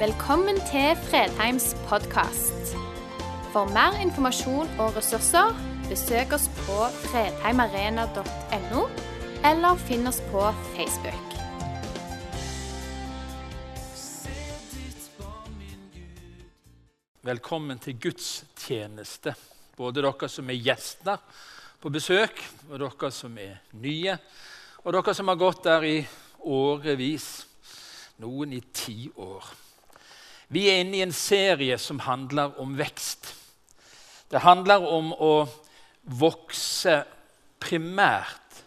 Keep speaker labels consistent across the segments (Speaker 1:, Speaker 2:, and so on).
Speaker 1: Velkommen til Fredheims podkast. For mer informasjon og ressurser, besøk oss på fredheimarena.no, eller finn oss på Facebook.
Speaker 2: Velkommen til gudstjeneste. Både dere som er gjester på besøk, og dere som er nye, og dere som har gått der i årevis. Noen i ti år. Vi er inne i en serie som handler om vekst. Det handler om å vokse primært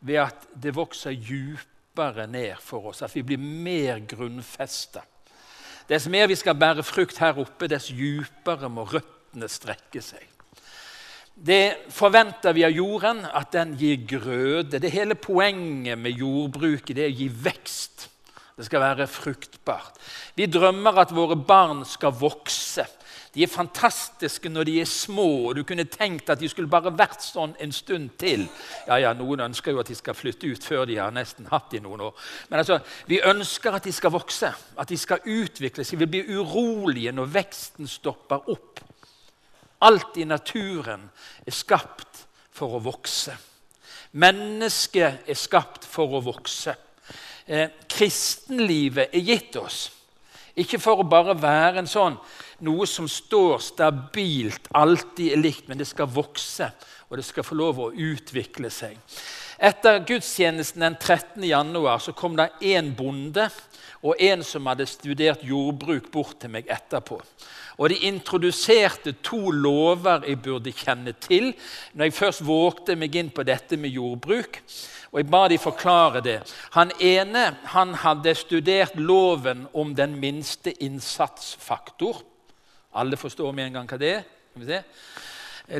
Speaker 2: ved at det vokser djupere ned for oss, at vi blir mer grunnfesta. Dess mer vi skal bære frukt her oppe, dess djupere må røttene strekke seg. Det forventer vi av jorden, at den gir grøde. Det hele poenget med jordbruket det er å gi vekst. Det skal være fruktbart. Vi drømmer at våre barn skal vokse. De er fantastiske når de er små, og du kunne tenkt at de skulle bare vært sånn en stund til. Ja, ja, Noen ønsker jo at de skal flytte ut før de har nesten hatt det i noen år. Men altså, vi ønsker at de skal vokse, at de skal utvikles. De vil bli urolige når veksten stopper opp. Alt i naturen er skapt for å vokse. Mennesket er skapt for å vokse. Eh, kristenlivet er gitt oss. Ikke for å bare være en sånn, noe som står stabilt, alltid er likt, men det skal vokse, og det skal få lov å utvikle seg. Etter gudstjenesten den 13. januar så kom det en bonde og en som hadde studert jordbruk, bort til meg etterpå. Og De introduserte to lover jeg burde kjenne til når jeg først vågte meg inn på dette med jordbruk. Og Jeg ba de forklare det. Han ene han hadde studert loven om den minste innsatsfaktor. Alle forstår med en gang hva det er.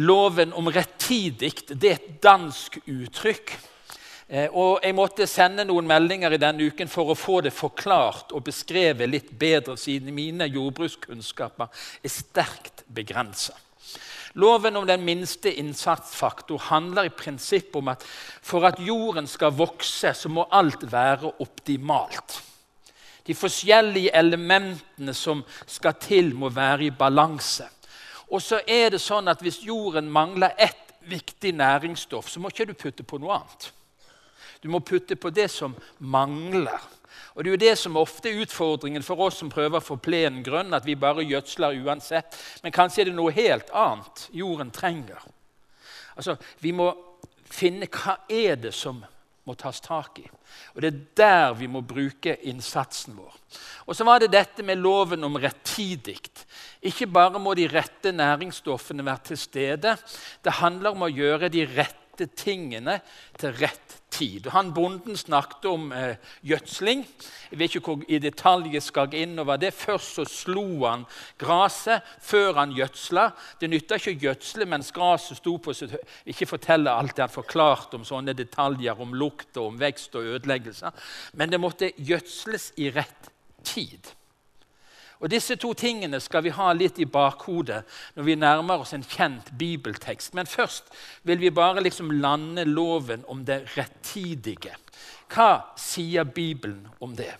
Speaker 2: Loven om rettidig det er et dansk uttrykk. Eh, og Jeg måtte sende noen meldinger i denne uken for å få det forklart og beskrevet litt bedre, siden mine jordbrukskunnskaper er sterkt begrensa. Loven om den minste innsatsfaktor handler i prinsippet om at for at jorden skal vokse, så må alt være optimalt. De forskjellige elementene som skal til, må være i balanse. Og så er det sånn at Hvis jorden mangler ett viktig næringsstoff, så må ikke du putte på noe annet. Du må putte på det som mangler. Og Det er jo det som ofte er utfordringen for oss som prøver å få plenen grønn, at vi bare gjødsler uansett. Men kanskje er det noe helt annet jorden trenger. Altså, Vi må finne hva er det som må tas tak i. Og Det er der vi må bruke innsatsen vår. Og så var det dette med loven om rettidig. Ikke bare må de rette næringsstoffene være til stede. Det handler om å gjøre de rette tingene til rett tid. Han Bonden snakket om eh, gjødsling. Jeg vet ikke hvor i detalj jeg skal inn over det. Først så slo han gresset før han gjødsla. Det nytta ikke å gjødsle mens gresset sto på sitt Ikke fortelle alt det han forklarte om sånne detaljer om lukt og om vekst og ødeleggelser. Men det måtte gjødsles i rett tid. Og Disse to tingene skal vi ha litt i bakhodet når vi nærmer oss en kjent bibeltekst. Men først vil vi bare liksom lande loven om det rettidige. Hva sier Bibelen om det?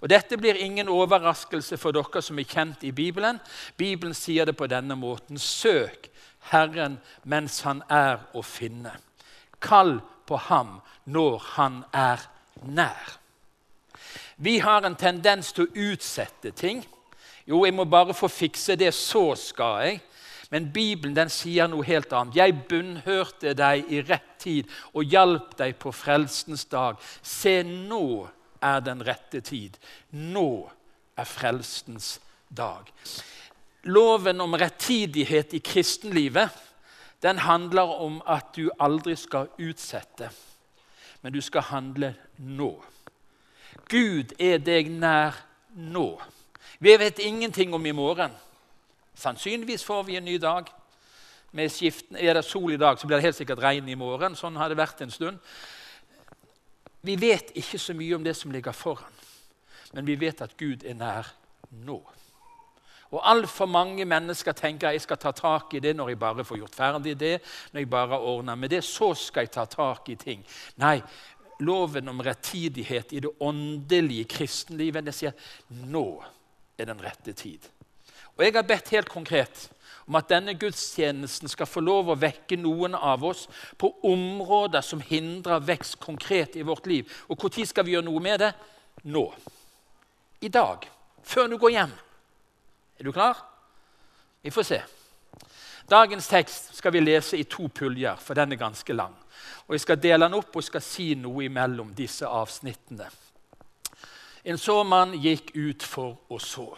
Speaker 2: Og Dette blir ingen overraskelse for dere som er kjent i Bibelen. Bibelen sier det på denne måten.: Søk Herren mens han er å finne. Kall på ham når han er nær. Vi har en tendens til å utsette ting. Jo, jeg må bare få fikse det, så skal jeg. Men Bibelen den sier noe helt annet. Jeg bunnhørte deg i rett tid og hjalp deg på frelsens dag. Se, nå er den rette tid. Nå er frelsens dag. Loven om rettidighet i kristenlivet den handler om at du aldri skal utsette, men du skal handle nå. Gud er deg nær nå. Vi vet ingenting om i morgen. Sannsynligvis får vi en ny dag. Med skiften, er det sol i dag, så blir det helt sikkert regn i morgen. Sånn har det vært en stund. Vi vet ikke så mye om det som ligger foran, men vi vet at Gud er nær nå. Og Altfor mange mennesker tenker jeg skal ta tak i det når jeg bare får gjort ferdig det. når jeg bare ordner med det, Så skal jeg ta tak i ting. Nei, loven om rettidighet i det åndelige kristenlivet det sier nå er den rette tid. Og Jeg har bedt helt konkret om at denne gudstjenesten skal få lov å vekke noen av oss på områder som hindrer vekst konkret i vårt liv. Og når skal vi gjøre noe med det? Nå. I dag. Før du går hjem. Er du klar? Vi får se. Dagens tekst skal vi lese i to puljer, for den er ganske lang. Og Jeg skal dele den opp og skal si noe imellom disse avsnittene. En såmann gikk ut for å så.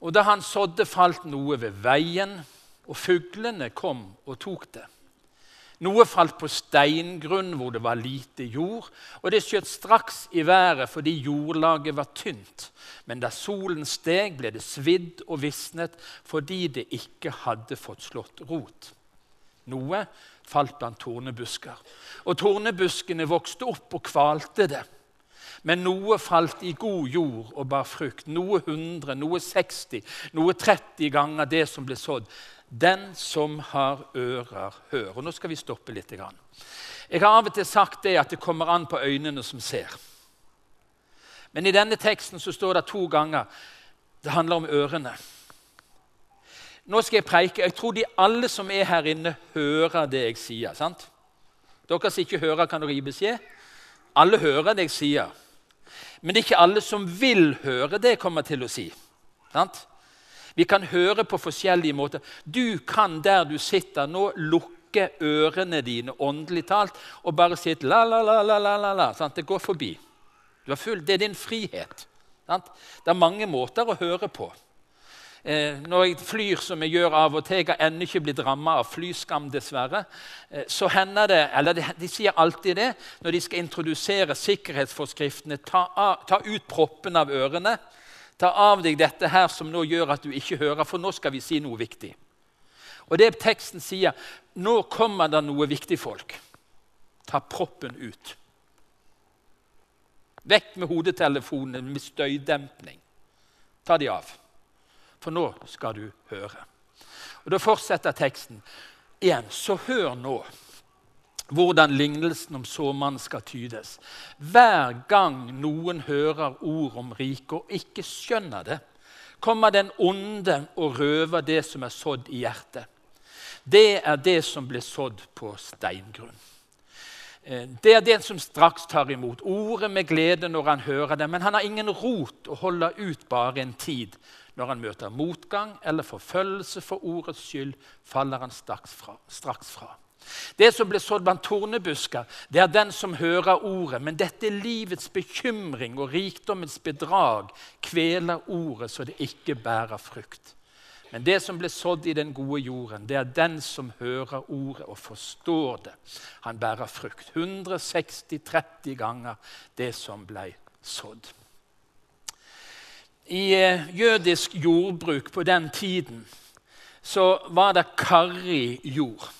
Speaker 2: Og da han sådde, falt noe ved veien, og fuglene kom og tok det. Noe falt på steingrunn hvor det var lite jord, og det skjøt straks i været fordi jordlaget var tynt. Men da solen steg, ble det svidd og visnet fordi det ikke hadde fått slått rot. Noe falt blant tornebusker, og tornebuskene vokste opp og kvalte det. Men noe falt i god jord og bar frukt. Noe 100, noe 60, noe 30 ganger det som ble sådd. Den som har ører, hør. Og Nå skal vi stoppe litt. Jeg har av og til sagt det at det kommer an på øynene som ser. Men i denne teksten så står det to ganger det handler om ørene. Nå skal jeg preike. Jeg tror de alle som er her inne, hører det jeg sier. sant? Dere som ikke hører, kan dere gi beskjed? Alle hører det jeg sier. Men det er ikke alle som vil høre det jeg kommer til å si. Sant? Vi kan høre på forskjellige måter. Du kan der du sitter nå, lukke ørene dine åndelig talt og bare si la, la, la, la, la, la? Det går forbi. Det er din frihet. Sant? Det er mange måter å høre på. Eh, når jeg flyr som jeg gjør av og til Jeg har ennå ikke blitt ramma av flyskam, dessverre. Eh, så hender det, eller de, sier alltid det når de skal introdusere sikkerhetsforskriftene. Ta, av, ta ut proppen av ørene. Ta av deg dette her som nå gjør at du ikke hører, for nå skal vi si noe viktig. Og det teksten sier, nå kommer det noe viktig, folk. Ta proppen ut. Vekk med hodetelefonene med støydempning. Ta de av for nå skal du høre. Og Da fortsetter teksten igjen. Så hør nå hvordan lignelsen om såmannen skal tydes. Hver gang noen hører ord om riket og ikke skjønner det, kommer den onde og røver det som er sådd i hjertet. Det er det som blir sådd på steingrunn. Eh, det er den som straks tar imot ordet med glede når han hører det, men han har ingen rot og holder ut bare en tid. Når han møter motgang eller forfølgelse for ordets skyld, faller han straks fra. Straks fra. Det som ble sådd blant tornebusker, det er den som hører ordet. Men dette livets bekymring og rikdommens bedrag kveler ordet så det ikke bærer frukt. Men det som ble sådd i den gode jorden, det er den som hører ordet og forstår det. Han bærer frukt. 160-30 ganger det som ble sådd. I eh, jødisk jordbruk på den tiden så var det karrig jord.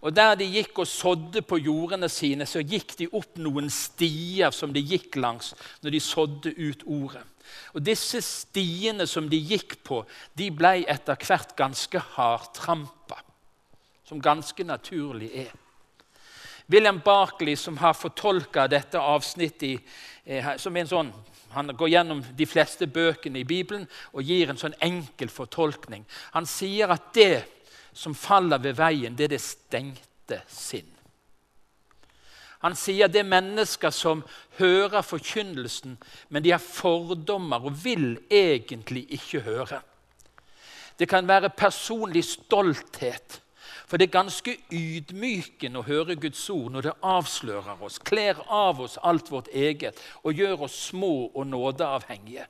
Speaker 2: Og Der de gikk og sådde på jordene sine, så gikk de opp noen stier som de gikk langs når de sådde ut ordet. Og Disse stiene som de gikk på, de ble etter hvert ganske hardtrampa, som ganske naturlig er. William Barkley, som har fortolka dette avsnittet, i, som en sånn han går gjennom de fleste bøkene i Bibelen og gir en sånn enkel fortolkning. Han sier at det som faller ved veien, det er det stengte sinn. Han sier det er mennesker som hører forkynnelsen, men de har fordommer og vil egentlig ikke høre. Det kan være personlig stolthet for det er ganske ydmykende å høre Guds ord når det avslører oss, kler av oss alt vårt eget og gjør oss små og nådeavhengige.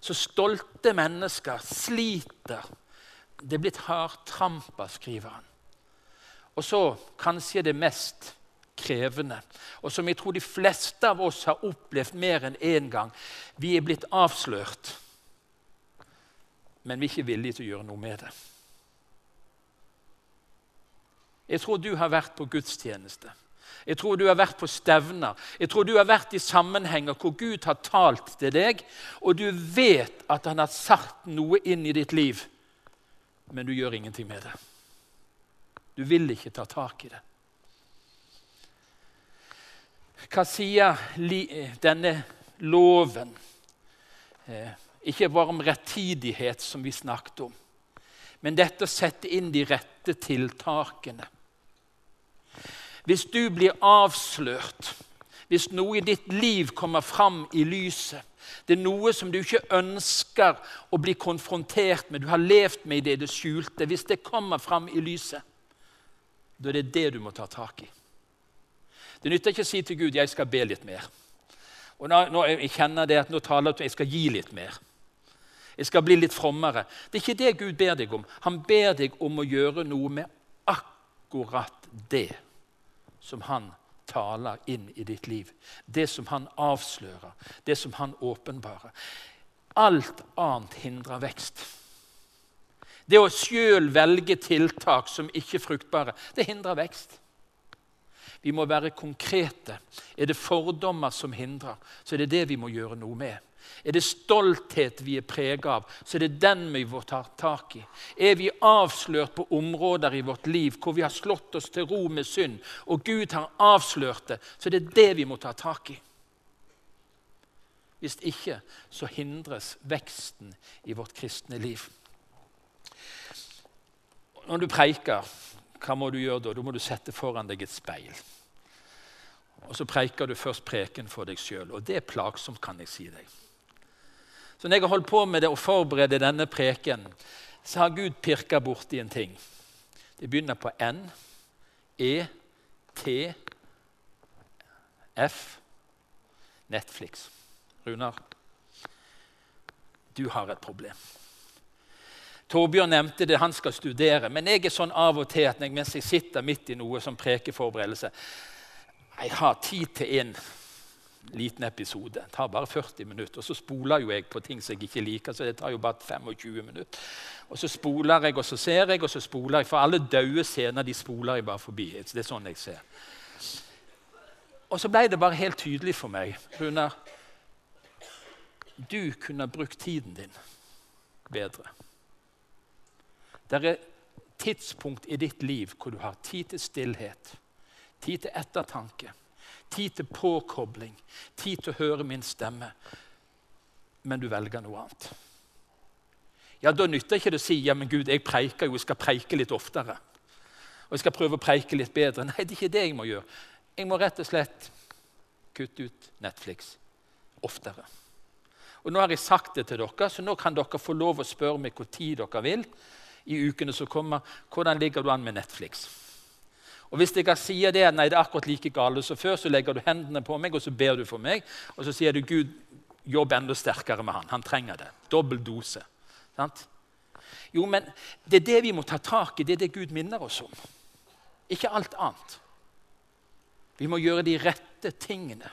Speaker 2: Så stolte mennesker sliter. Det er blitt hardtrampa, skriver han. Og så kanskje det mest krevende, og som jeg tror de fleste av oss har opplevd mer enn én gang. Vi er blitt avslørt, men vi er ikke villige til å gjøre noe med det. Jeg tror du har vært på gudstjeneste. Jeg tror du har vært på stevner. Jeg tror du har vært i sammenhenger hvor Gud har talt til deg, og du vet at han har satt noe inn i ditt liv, men du gjør ingenting med det. Du vil ikke ta tak i det. Hva sier denne loven Eh, ikke bare om rettidighet, som vi snakket om, men dette å sette inn de rette tiltakene. Hvis du blir avslørt, hvis noe i ditt liv kommer fram i lyset, det er noe som du ikke ønsker å bli konfrontert med, du har levd med i det det skjulte Hvis det kommer fram i lyset, da er det det du må ta tak i. Det nytter ikke å si til Gud 'jeg skal be litt mer'. Og nå, nå jeg kjenner det at nå taler jeg at jeg skal gi litt mer. Jeg skal bli litt frommere. Det er ikke det Gud ber deg om. Han ber deg om å gjøre noe med akkurat det som han taler inn i ditt liv. Det som han avslører, det som han åpenbarer. Alt annet hindrer vekst. Det å sjøl velge tiltak som ikke er fruktbare, det hindrer vekst. Vi må være konkrete. Er det fordommer som hindrer, så er det det vi må gjøre noe med. Er det stolthet vi er preget av, så er det den vi må ta tak i. Er vi avslørt på områder i vårt liv hvor vi har slått oss til ro med synd, og Gud har avslørt det, så er det det vi må ta tak i. Hvis ikke så hindres veksten i vårt kristne liv. Når du preiker, hva må du gjøre da? Da må du sette foran deg et speil. Og så preiker du først preken for deg sjøl. Og det er plagsomt, kan jeg si deg. Så når jeg har holdt på med det å forberede denne preken, så har Gud pirka borti en ting. Det begynner på N, E, T, F Netflix. Runar, du har et problem. Torbjørn nevnte det, han skal studere. Men jeg er sånn av og til at mens jeg sitter midt i noe som prekeforberedelse Jeg har tid til en liten episode. Det tar bare 40 minutter. Og så spoler jo jeg på ting som jeg ikke liker. så det tar jo bare 25 minutter. Og så spoler jeg, og så ser jeg, og så spoler jeg. For alle døde scener de spoler jeg bare forbi. Det er sånn jeg ser. Og så ble det bare helt tydelig for meg Runar, du kunne brukt tiden din bedre. Det er tidspunkt i ditt liv hvor du har tid til stillhet, tid til ettertanke tid til påkobling, tid til å høre min stemme. Men du velger noe annet. Ja, Da nytter ikke det å si ja, men Gud, jeg preiker jo, jeg skal preike litt oftere. Og jeg skal prøve å preike litt bedre. Nei, det er ikke det jeg må gjøre. Jeg må rett og slett kutte ut Netflix oftere. Og Nå har jeg sagt det til dere, så nå kan dere få lov å spørre meg hvor tid dere vil i ukene som kommer. Hvordan ligger du an med Netflix? Og Hvis jeg sier det, nei, det er akkurat like galt som før, så legger du hendene på meg og så ber du for meg. Og så sier du Gud, jobb enda sterkere med han. Han trenger det. Dobbel dose. Sant? Jo, men det er det vi må ta tak i. Det er det Gud minner oss om. Ikke alt annet. Vi må gjøre de rette tingene.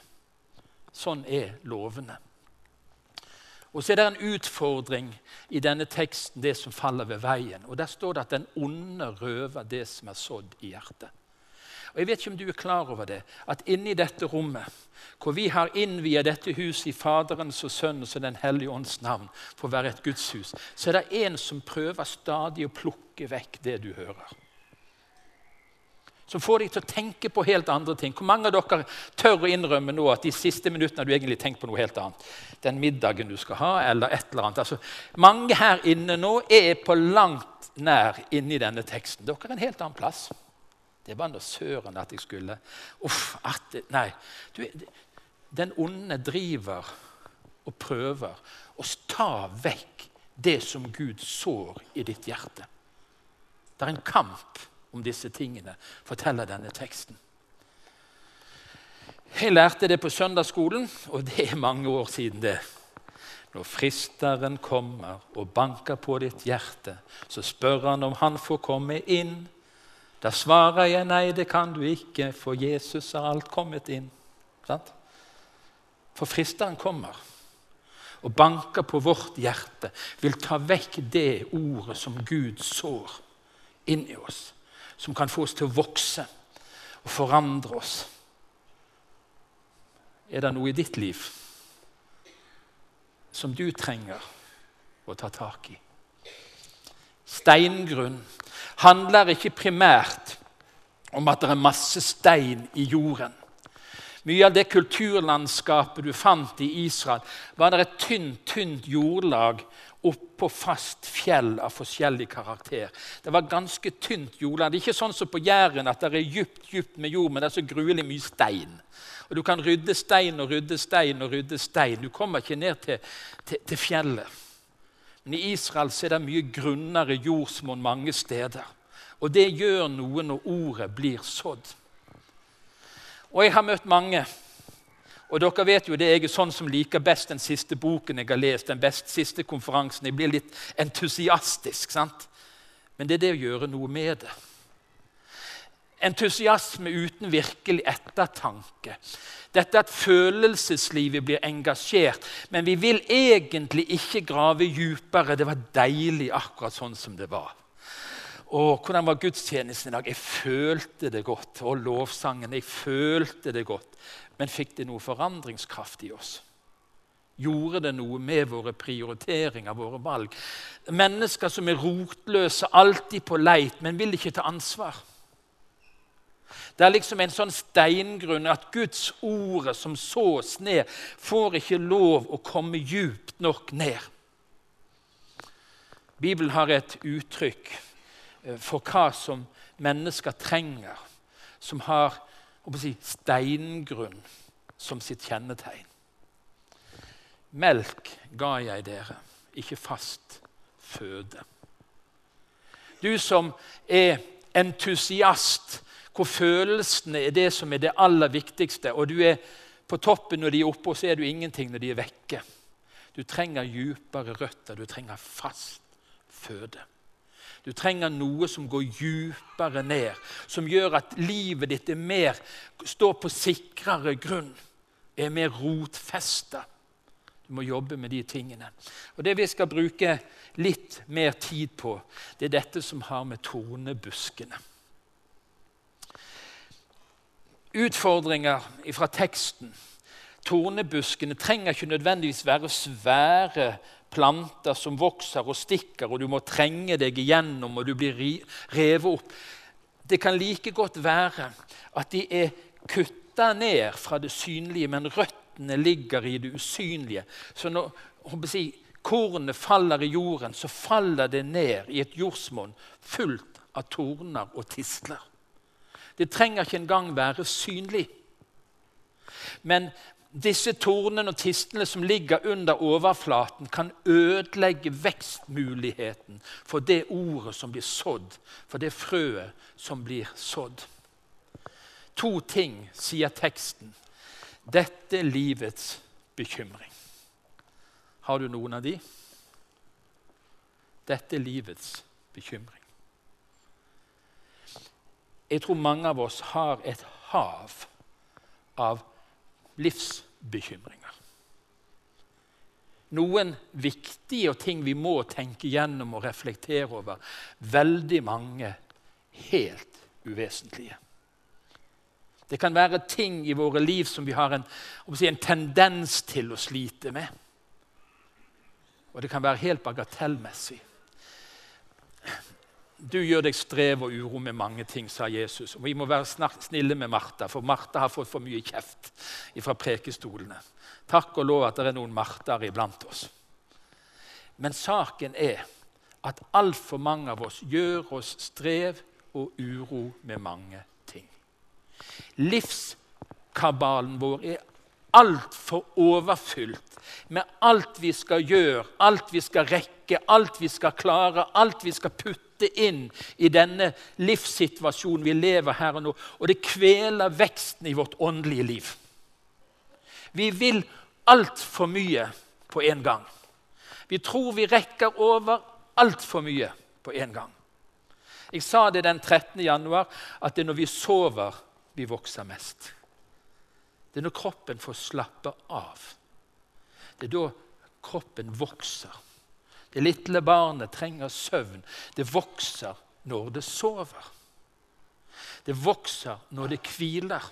Speaker 2: Sånn er lovene. Og så er det en utfordring i denne teksten, det som faller ved veien. Og Der står det at den onde røver det som er sådd i hjertet. Og jeg vet ikke om du er klar over det, at inni dette rommet, hvor vi har innviet dette huset i Faderens og Sønnens og Den hellige ånds navn for å være et gudshus, så er det en som prøver stadig å plukke vekk det du hører. Som får deg til å tenke på helt andre ting. Hvor mange av dere tør å innrømme nå at de siste minuttene har du egentlig tenkt på noe helt annet? Den middagen du skal ha, eller et eller annet. Altså, mange her inne nå er på langt nær inni denne teksten. Dere er en helt annen plass. Det var nå søren at jeg skulle Uff, at Nei. Du, den onde driver og prøver å ta vekk det som Gud sår i ditt hjerte. Det er en kamp om disse tingene, forteller denne teksten. Jeg lærte det på søndagsskolen, og det er mange år siden det. Når fristeren kommer og banker på ditt hjerte, så spør han om han får komme inn. Da svarer jeg nei, det kan du ikke, for Jesus har alt kommet inn. Sant? For fristeren kommer og banker på vårt hjerte, vil ta vekk det ordet som Gud sår inni oss, som kan få oss til å vokse og forandre oss. Er det noe i ditt liv som du trenger å ta tak i? Steingrunn handler ikke primært om at det er masse stein i jorden, Mye av det kulturlandskapet du fant i Israel, var det et tynt, tynt jordlag oppå fast fjell av forskjellig karakter. Det var ganske tynt jordlag. Det er ikke sånn som på Jæren at det er djupt, djupt med jord, men det er så gruelig mye stein. Og Du kan rydde stein og rydde stein og rydde stein. Du kommer ikke ned til, til, til fjellet. Men i Israel er det mye grunnere jordsmonn mange steder. Og det gjør noe når ordet blir sådd. Og jeg har møtt mange. Og dere vet jo det, Jeg er sånn som liker best den siste boken jeg har lest. den best siste konferansen. Jeg blir litt entusiastisk. sant? Men det er det å gjøre noe med det. Entusiasme uten virkelig ettertanke. Dette at følelseslivet blir engasjert. Men vi vil egentlig ikke grave dypere. Det var deilig akkurat sånn som det var. Og hvordan var gudstjenesten i dag? Jeg følte det godt. Og lovsangen. Jeg følte det godt. Men fikk det noe forandringskraft i oss? Gjorde det noe med våre prioriteringer, våre valg? Mennesker som er rotløse, alltid på leit, men vil ikke ta ansvar. Det er liksom en sånn steingrunn at Guds ordet som sås ned, får ikke lov å komme djupt nok ned. Bibelen har et uttrykk Eh, for hva som mennesker trenger, som har si, steingrunn som sitt kjennetegn. Melk ga jeg dere, ikke fast føde. Du som er entusiast, hvor følelsene er det som er det aller viktigste, og du er på toppen når de er oppe, og så er du ingenting når de er vekke. Du trenger djupere røtter, du trenger fast føde. Du trenger noe som går djupere ned, som gjør at livet ditt er mer, står på sikrere grunn, er mer rotfesta. Du må jobbe med de tingene. Og Det vi skal bruke litt mer tid på, det er dette som har med tornebuskene Utfordringer fra teksten. Tornebuskene trenger ikke nødvendigvis være svære planter som vokser og stikker, og du må trenge deg igjennom, og du blir revet opp. Det kan like godt være at de er kutta ned fra det synlige, men røttene ligger i det usynlige. Så når jeg, kornet faller i jorden, så faller det ned i et jordsmonn fullt av torner og tistler. Det trenger ikke engang være synlig. Men disse tornene og tistene som ligger under overflaten, kan ødelegge vekstmuligheten for det ordet som blir sådd, for det frøet som blir sådd. To ting sier teksten. Dette er livets bekymring. Har du noen av de? Dette er livets bekymring. Jeg tror mange av oss har et hav av livsbekymringer. Noen viktige ting vi må tenke gjennom og reflektere over. Veldig mange helt uvesentlige. Det kan være ting i våre liv som vi har en, si, en tendens til å slite med. Og det kan være helt bagatellmessig. Du gjør deg strev og uro med mange ting, sa Jesus. Og vi må være snille med Martha, for Martha har fått for mye kjeft fra prekestolene. Takk og lov at det er noen Marthaer iblant oss. Men saken er at altfor mange av oss gjør oss strev og uro med mange ting. Livskabalen vår er altfor overfylt med alt vi skal gjøre, alt vi skal rekke, alt vi skal klare, alt vi skal putte inn i denne livssituasjonen vi lever her og nå. Og det kveler veksten i vårt åndelige liv. Vi vil altfor mye på en gang. Vi tror vi rekker over altfor mye på en gang. Jeg sa det den 13. januar, at det er når vi sover, vi vokser mest. Det er når kroppen får slappe av. Det er da kroppen vokser. Det lille barnet trenger søvn. Det vokser når det sover. Det vokser når det hviler.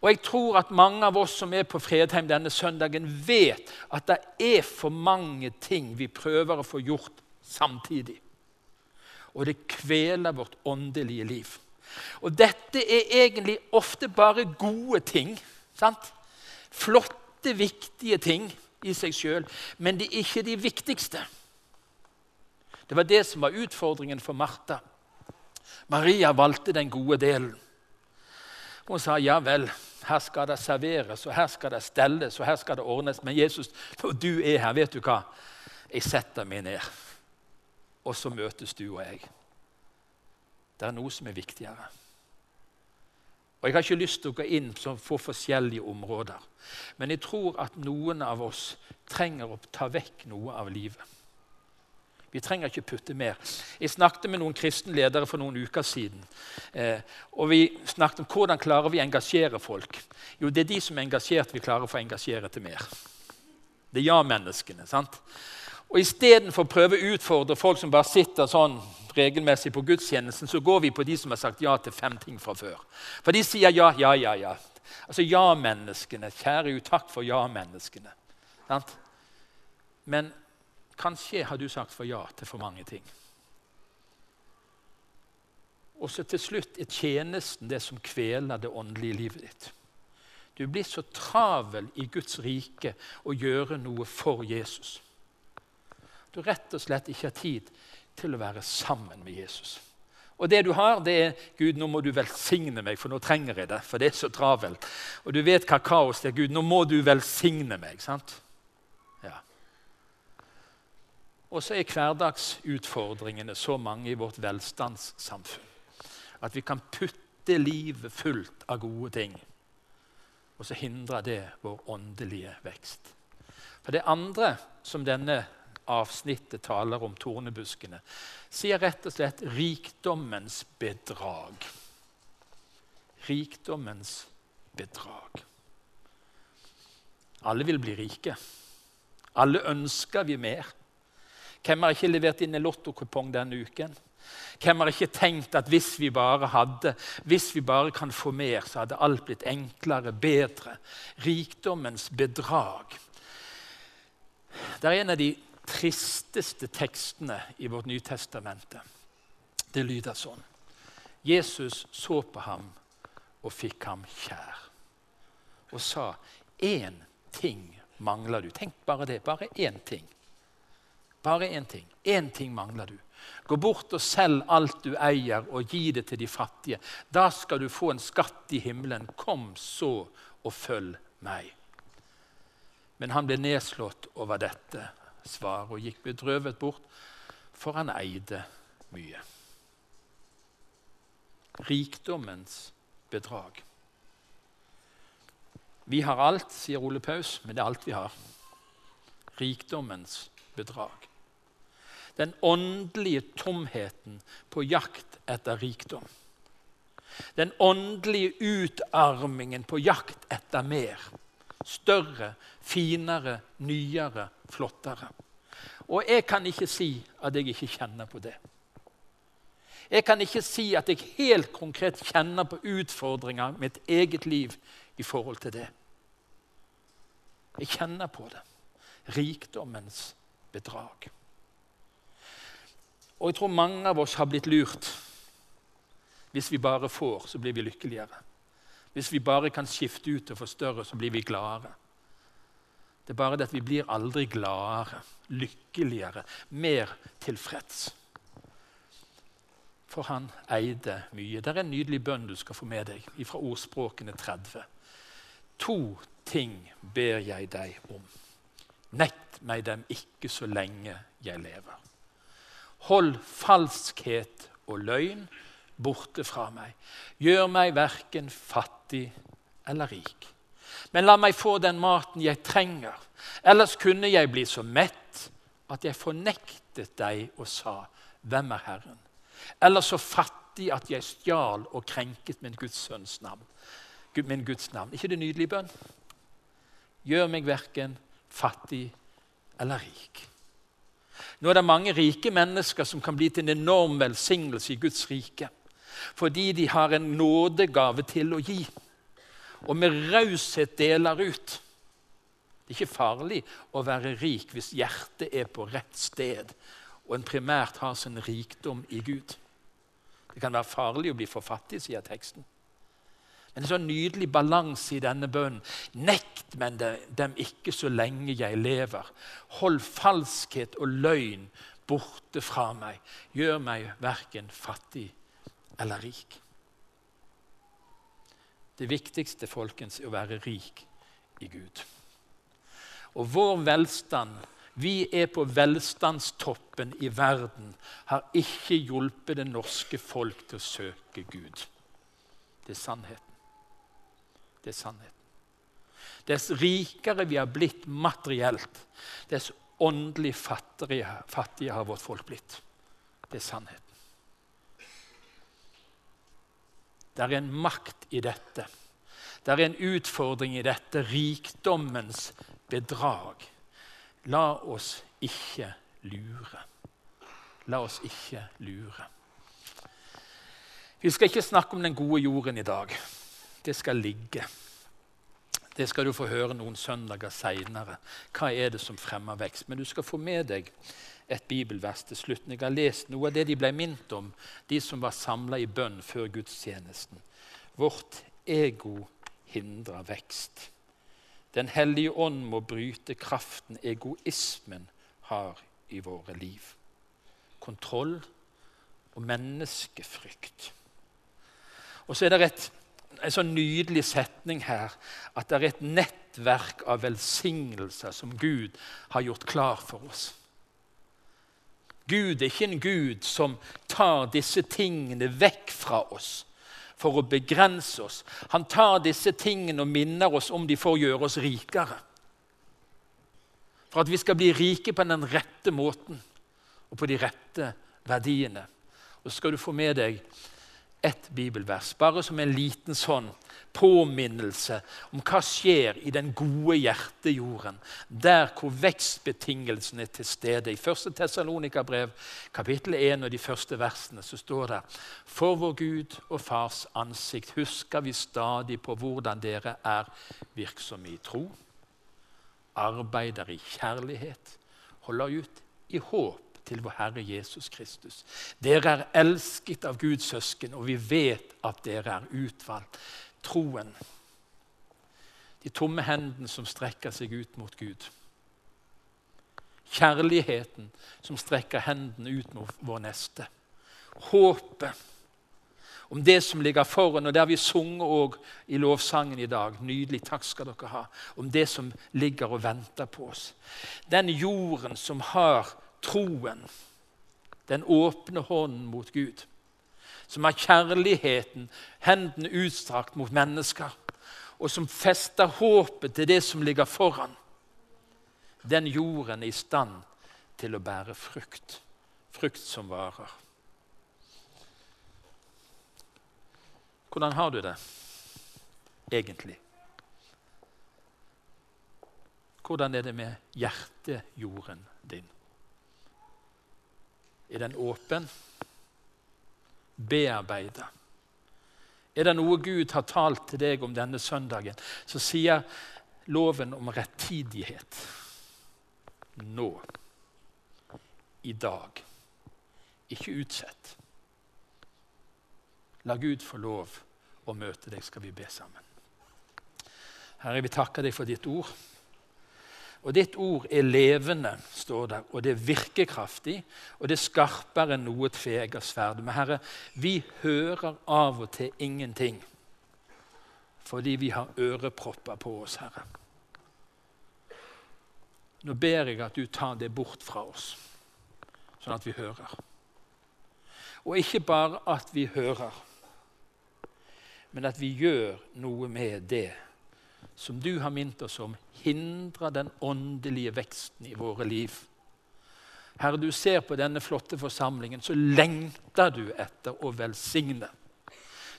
Speaker 2: Og Jeg tror at mange av oss som er på Fredheim denne søndagen, vet at det er for mange ting vi prøver å få gjort samtidig. Og det kveler vårt åndelige liv. Og dette er egentlig ofte bare gode ting. sant? Flotte, viktige ting i seg sjøl, men de er ikke de viktigste. Det var det som var utfordringen for Martha. Maria valgte den gode delen. Hun sa ja vel, her skal det serveres, og her skal det stelles, og her skal det ordnes. Men Jesus, når du er her, vet du hva? Jeg setter meg ned, og så møtes du og jeg. Det er noe som er viktigere. Og Jeg har ikke lyst til å gå inn på forskjellige områder, men jeg tror at noen av oss trenger å ta vekk noe av livet. Vi trenger ikke putte mer. Jeg snakket med noen kristne ledere for noen uker siden. Eh, og Vi snakket om hvordan klarer vi å engasjere folk. Jo, det er de som er engasjert, vi klarer å få engasjere til mer. Det er ja-menneskene. sant? Og Istedenfor å prøve å utfordre folk som bare sitter sånn regelmessig på gudstjenesten, så går vi på de som har sagt ja til fem ting fra før. For de sier ja, ja, ja. ja. Altså ja-menneskene. Kjære Gud, takk for ja-menneskene. Men Kanskje har du sagt for ja til for mange ting. Og så til slutt er tjenesten det som kveler det åndelige livet ditt. Du blir så travel i Guds rike å gjøre noe for Jesus. Du rett og slett ikke har tid til å være sammen med Jesus. Og det du har, det er Gud, nå må du velsigne meg, for nå trenger jeg det. For det er så travelt. Og du vet hva kaos det er. Gud, nå må du velsigne meg. sant? Og så er hverdagsutfordringene så mange i vårt velstandssamfunn at vi kan putte livet fullt av gode ting, og så hindrer det vår åndelige vekst. For det andre som denne avsnittet taler om tornebuskene, sier rett og slett rikdommens bedrag. Rikdommens bedrag. Alle vil bli rike. Alle ønsker vi mer. Hvem har ikke levert inn en lottokupong denne uken? Hvem har ikke tenkt at hvis vi bare hadde, hvis vi bare kan få mer, så hadde alt blitt enklere, bedre? Rikdommens bedrag. Det er en av de tristeste tekstene i vårt Nytestamente. Det lyder sånn. Jesus så på ham og fikk ham kjær og sa, 'Én ting mangler du.' Tenk bare det. Bare én ting. Bare én ting. Én ting mangler du. Gå bort og selg alt du eier, og gi det til de fattige. Da skal du få en skatt i himmelen. Kom så og følg meg. Men han ble nedslått over dette svaret og gikk bedrøvet bort, for han eide mye. Rikdommens bedrag. Vi har alt, sier Ole Paus, men det er alt vi har. Rikdommens bedrag den åndelige tomheten på jakt etter rikdom. Den åndelige utarmingen på jakt etter mer. Større, finere, nyere, flottere. Og jeg kan ikke si at jeg ikke kjenner på det. Jeg kan ikke si at jeg helt konkret kjenner på utfordringer med mitt eget liv i forhold til det. Jeg kjenner på det. Rikdommens bedrag. Og jeg tror mange av oss har blitt lurt. Hvis vi bare får, så blir vi lykkeligere. Hvis vi bare kan skifte ut og få større, så blir vi gladere. Det er bare det at vi blir aldri gladere, lykkeligere, mer tilfreds. For han eide mye. Det er en nydelig bønn du skal få med deg fra ordspråkene 30. To ting ber jeg deg om. Nett meg dem ikke så lenge jeg lever. Hold falskhet og løgn borte fra meg. Gjør meg verken fattig eller rik. Men la meg få den maten jeg trenger. Ellers kunne jeg bli så mett at jeg fornektet deg og sa, 'Hvem er Herren?' Eller så fattig at jeg stjal og krenket min Guds sønns navn. Min Guds navn. ikke det nydelig bønn? Gjør meg verken fattig eller rik. Nå er det mange rike mennesker som kan bli til en enorm velsignelse i Guds rike. Fordi de har en nådegave til å gi, og med raushet deler ut. Det er ikke farlig å være rik hvis hjertet er på rett sted og en primært har sin rikdom i Gud. Det kan være farlig å bli for fattig, sier teksten. Men en sånn nydelig balanse i denne bønnen. Nekt men dem ikke så lenge jeg lever. Hold falskhet og løgn borte fra meg. Gjør meg verken fattig eller rik. Det viktigste folkens, er å være rik i Gud. Og vår velstand vi er på velstandstoppen i verden, har ikke hjulpet det norske folk til å søke Gud. Det er sannheten. Det er sannheten. Dess rikere vi har blitt materielt, dess åndelig fattige, fattige har vårt folk blitt. Det er sannheten. Det er en makt i dette. Det er en utfordring i dette rikdommens bedrag. La oss ikke lure. La oss ikke lure. Vi skal ikke snakke om den gode jorden i dag. Det skal ligge. Det skal du få høre noen søndager seinere. Hva er det som fremmer vekst? Men du skal få med deg et bibelvers til slutt. Jeg har lest noe av det de ble minnet om, de som var samla i bønn før gudstjenesten. Vårt ego hindrer vekst. Den hellige ånd må bryte kraften egoismen har i våre liv. Kontroll og menneskefrykt. Og så er det et, en sånn nydelig setning her at det er et nettverk av velsignelser som Gud har gjort klar for oss. Gud er ikke en gud som tar disse tingene vekk fra oss for å begrense oss. Han tar disse tingene og minner oss om de for å gjøre oss rikere. For at vi skal bli rike på den rette måten og på de rette verdiene. Og så skal du få med deg ett bibelvers, bare som en liten sånn påminnelse om hva skjer i den gode hjertejorden, der hvor vekstbetingelsene er til stede. I 1. Tessalonika-brev, kapittel 1 og de første versene, så står det For vår Gud og Fars ansikt husker vi stadig på hvordan dere er virksomme i tro, arbeider i kjærlighet, holder ut i håp til vår Herre Jesus Kristus. Dere er elsket av Guds søsken, og vi vet at dere er utvalgt. Troen. De tomme hendene som strekker seg ut mot Gud. Kjærligheten som strekker hendene ut mot vår neste. Håpet om det som ligger foran, og det har vi sunget òg i lovsangen i dag. Nydelig, takk skal dere ha. Om det som ligger og venter på oss. Den jorden som har troen, den åpne hånden mot Gud, som har kjærligheten, hendene utstrakt mot mennesker, og som fester håpet til det som ligger foran, den jorden er i stand til å bære frukt. Frukt som varer. Hvordan har du det egentlig? Hvordan er det med hjertejorden din? Er den åpen? Bearbeida? Er det noe Gud har talt til deg om denne søndagen, så sier loven om rettidighet nå. I dag. Ikke utsett. La Gud få lov å møte deg, skal vi be sammen. Herre, vi takker deg for ditt ord. Og ditt ord er levende, står der, og det er virkekraftig, og det er skarpere enn noe tvegersverd. Men Herre, vi hører av og til ingenting fordi vi har ørepropper på oss, Herre. Nå ber jeg at du tar det bort fra oss, sånn at vi hører. Og ikke bare at vi hører, men at vi gjør noe med det som du har minnet oss om, hindrer den åndelige veksten i våre liv. Herre, du ser på denne flotte forsamlingen, så lengter du etter å velsigne.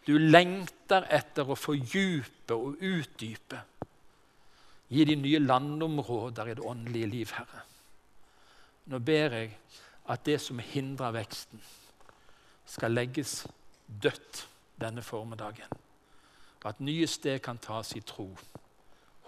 Speaker 2: Du lengter etter å fordype og utdype. Gi de nye landområder i det åndelige liv, Herre. Nå ber jeg at det som hindrer veksten, skal legges dødt denne formiddagen. Og at nye steg kan tas i tro